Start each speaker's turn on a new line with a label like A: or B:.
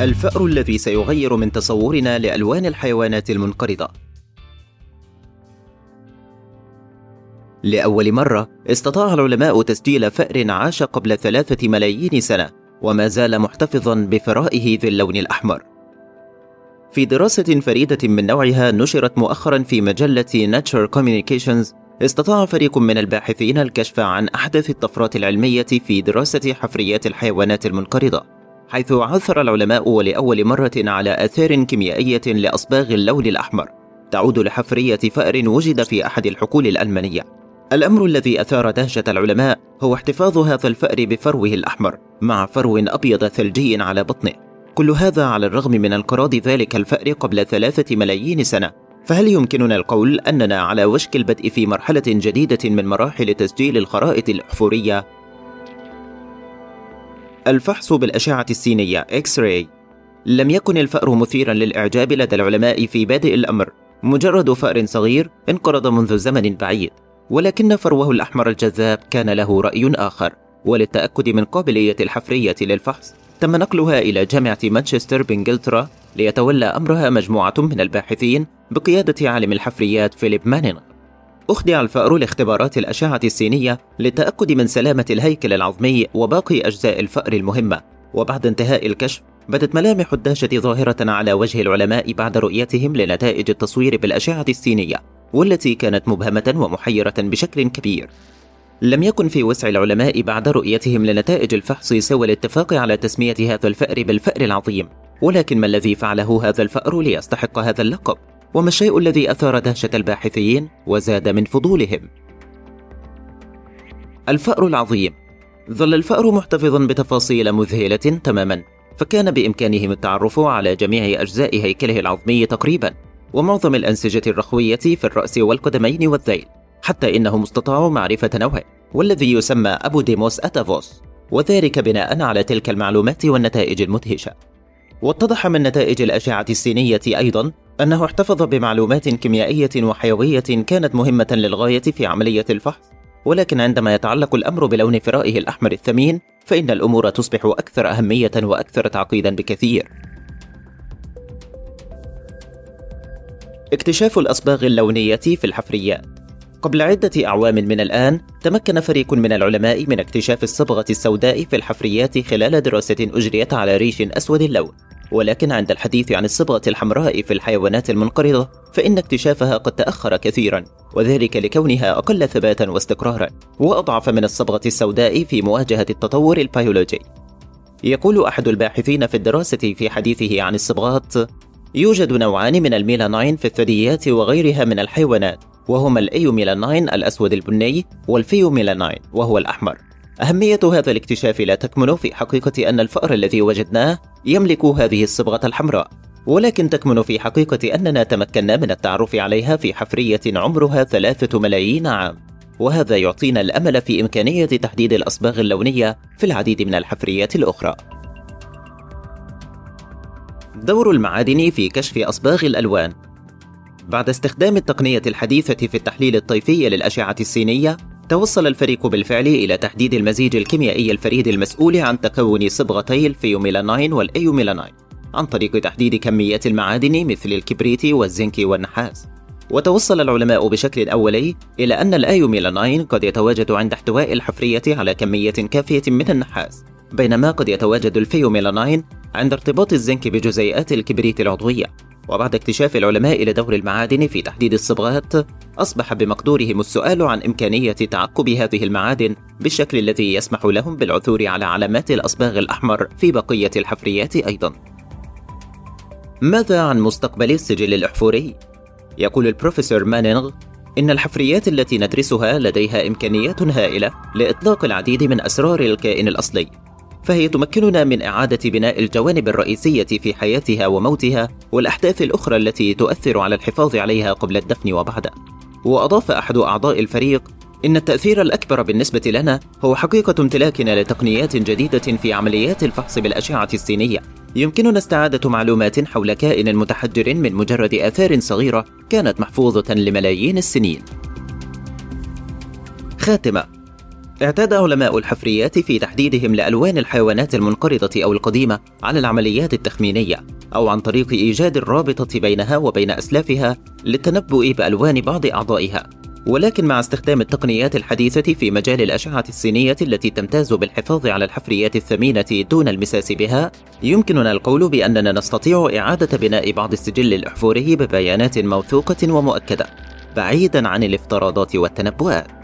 A: الفأر الذي سيغير من تصورنا لألوان الحيوانات المنقرضة. لأول مرة استطاع العلماء تسجيل فأر عاش قبل ثلاثة ملايين سنة وما زال محتفظا بثرائه ذي اللون الأحمر. في دراسة فريدة من نوعها نشرت مؤخرا في مجلة Nature Communications استطاع فريق من الباحثين الكشف عن أحدث الطفرات العلمية في دراسة حفريات الحيوانات المنقرضة. حيث عثر العلماء ولأول مرة على آثار كيميائية لأصباغ اللون الأحمر. تعود لحفرية فأر وجد في أحد الحقول الألمانية. الأمر الذي أثار دهشة العلماء هو احتفاظ هذا الفأر بفروه الأحمر مع فرو أبيض ثلجي على بطنه. كل هذا على الرغم من انقراض ذلك الفأر قبل ثلاثة ملايين سنة. فهل يمكننا القول أننا على وشك البدء في مرحلة جديدة من مراحل تسجيل الخرائط الأحفورية؟ الفحص بالأشعة السينية X-ray لم يكن الفأر مثيرا للإعجاب لدى العلماء في بادئ الأمر مجرد فأر صغير انقرض منذ زمن بعيد ولكن فروه الأحمر الجذاب كان له رأي آخر وللتأكد من قابلية الحفرية للفحص تم نقلها إلى جامعة مانشستر بإنجلترا ليتولى أمرها مجموعة من الباحثين بقيادة عالم الحفريات فيليب مانينغ. أخضع الفأر لاختبارات الأشعة السينية للتأكد من سلامة الهيكل العظمي وباقي أجزاء الفأر المهمة وبعد انتهاء الكشف بدت ملامح الدهشة ظاهرة على وجه العلماء بعد رؤيتهم لنتائج التصوير بالأشعة السينية والتي كانت مبهمة ومحيرة بشكل كبير لم يكن في وسع العلماء بعد رؤيتهم لنتائج الفحص سوى الاتفاق على تسمية هذا الفأر بالفأر العظيم ولكن ما الذي فعله هذا الفأر ليستحق هذا اللقب؟ وما الشيء الذي أثار دهشة الباحثين وزاد من فضولهم؟ الفأر العظيم ظل الفأر محتفظا بتفاصيل مذهلة تماما فكان بإمكانهم التعرف على جميع أجزاء هيكله العظمي تقريبا ومعظم الأنسجة الرخوية في الرأس والقدمين والذيل حتى إنهم استطاعوا معرفة نوعه والذي يسمى أبو ديموس أتافوس وذلك بناء على تلك المعلومات والنتائج المدهشة واتضح من نتائج الأشعة السينية أيضا أنه احتفظ بمعلومات كيميائية وحيوية كانت مهمة للغاية في عملية الفحص. ولكن عندما يتعلق الأمر بلون فرائه الأحمر الثمين فإن الأمور تصبح أكثر أهمية وأكثر تعقيدا بكثير. اكتشاف الأصباغ اللونية في الحفريات قبل عدة أعوام من الآن تمكن فريق من العلماء من اكتشاف الصبغة السوداء في الحفريات خلال دراسة أجريت على ريش أسود اللون. ولكن عند الحديث عن الصبغة الحمراء في الحيوانات المنقرضة فإن اكتشافها قد تأخر كثيرا وذلك لكونها أقل ثباتا واستقرارا وأضعف من الصبغة السوداء في مواجهة التطور البيولوجي. يقول أحد الباحثين في الدراسة في حديثه عن الصبغات يوجد نوعان من الميلانين في الثدييات وغيرها من الحيوانات وهما الأيوميلانين الأسود البني والفيوميلانين وهو الأحمر. أهمية هذا الاكتشاف لا تكمن في حقيقة أن الفأر الذي وجدناه يملك هذه الصبغة الحمراء ولكن تكمن في حقيقة أننا تمكنا من التعرف عليها في حفرية عمرها ثلاثة ملايين عام. وهذا يعطينا الأمل في إمكانية تحديد الأصباغ اللونية في العديد من الحفريات الأخرى. دور المعادن في كشف أصباغ الألوان. بعد استخدام التقنية الحديثة في التحليل الطيفي للأشعة السينية توصل الفريق بالفعل إلى تحديد المزيج الكيميائي الفريد المسؤول عن تكون صبغتي الفيوميلانين والأيوميلانين عن طريق تحديد كميات المعادن مثل الكبريت والزنك والنحاس. وتوصل العلماء بشكل أولي إلى أن الأيوميلانين قد يتواجد عند احتواء الحفرية على كمية كافية من النحاس بينما قد يتواجد الفيوميلانين عند ارتباط الزنك بجزيئات الكبريت العضوية. وبعد اكتشاف العلماء لدور المعادن في تحديد الصبغات أصبح بمقدورهم السؤال عن إمكانية تعقب هذه المعادن بالشكل الذي يسمح لهم بالعثور على علامات الأصباغ الأحمر في بقية الحفريات أيضا ماذا عن مستقبل السجل الأحفوري؟ يقول البروفيسور مانينغ إن الحفريات التي ندرسها لديها إمكانيات هائلة لإطلاق العديد من أسرار الكائن الأصلي فهي تمكننا من إعادة بناء الجوانب الرئيسية في حياتها وموتها والأحداث الأخرى التي تؤثر على الحفاظ عليها قبل الدفن وبعده. وأضاف أحد أعضاء الفريق إن التأثير الأكبر بالنسبة لنا هو حقيقة امتلاكنا لتقنيات جديدة في عمليات الفحص بالأشعة السينية. يمكننا استعادة معلومات حول كائن متحجر من مجرد آثار صغيرة كانت محفوظة لملايين السنين. خاتمة اعتاد علماء الحفريات في تحديدهم لألوان الحيوانات المنقرضة أو القديمة على العمليات التخمينية أو عن طريق إيجاد الرابطة بينها وبين أسلافها للتنبؤ بألوان بعض أعضائها ولكن مع استخدام التقنيات الحديثة في مجال الأشعة السينية التي تمتاز بالحفاظ على الحفريات الثمينة دون المساس بها، يمكننا القول بأننا نستطيع إعادة بناء بعض السجل الأحفوري ببيانات موثوقة ومؤكدة، بعيدا عن الافتراضات والتنبؤات.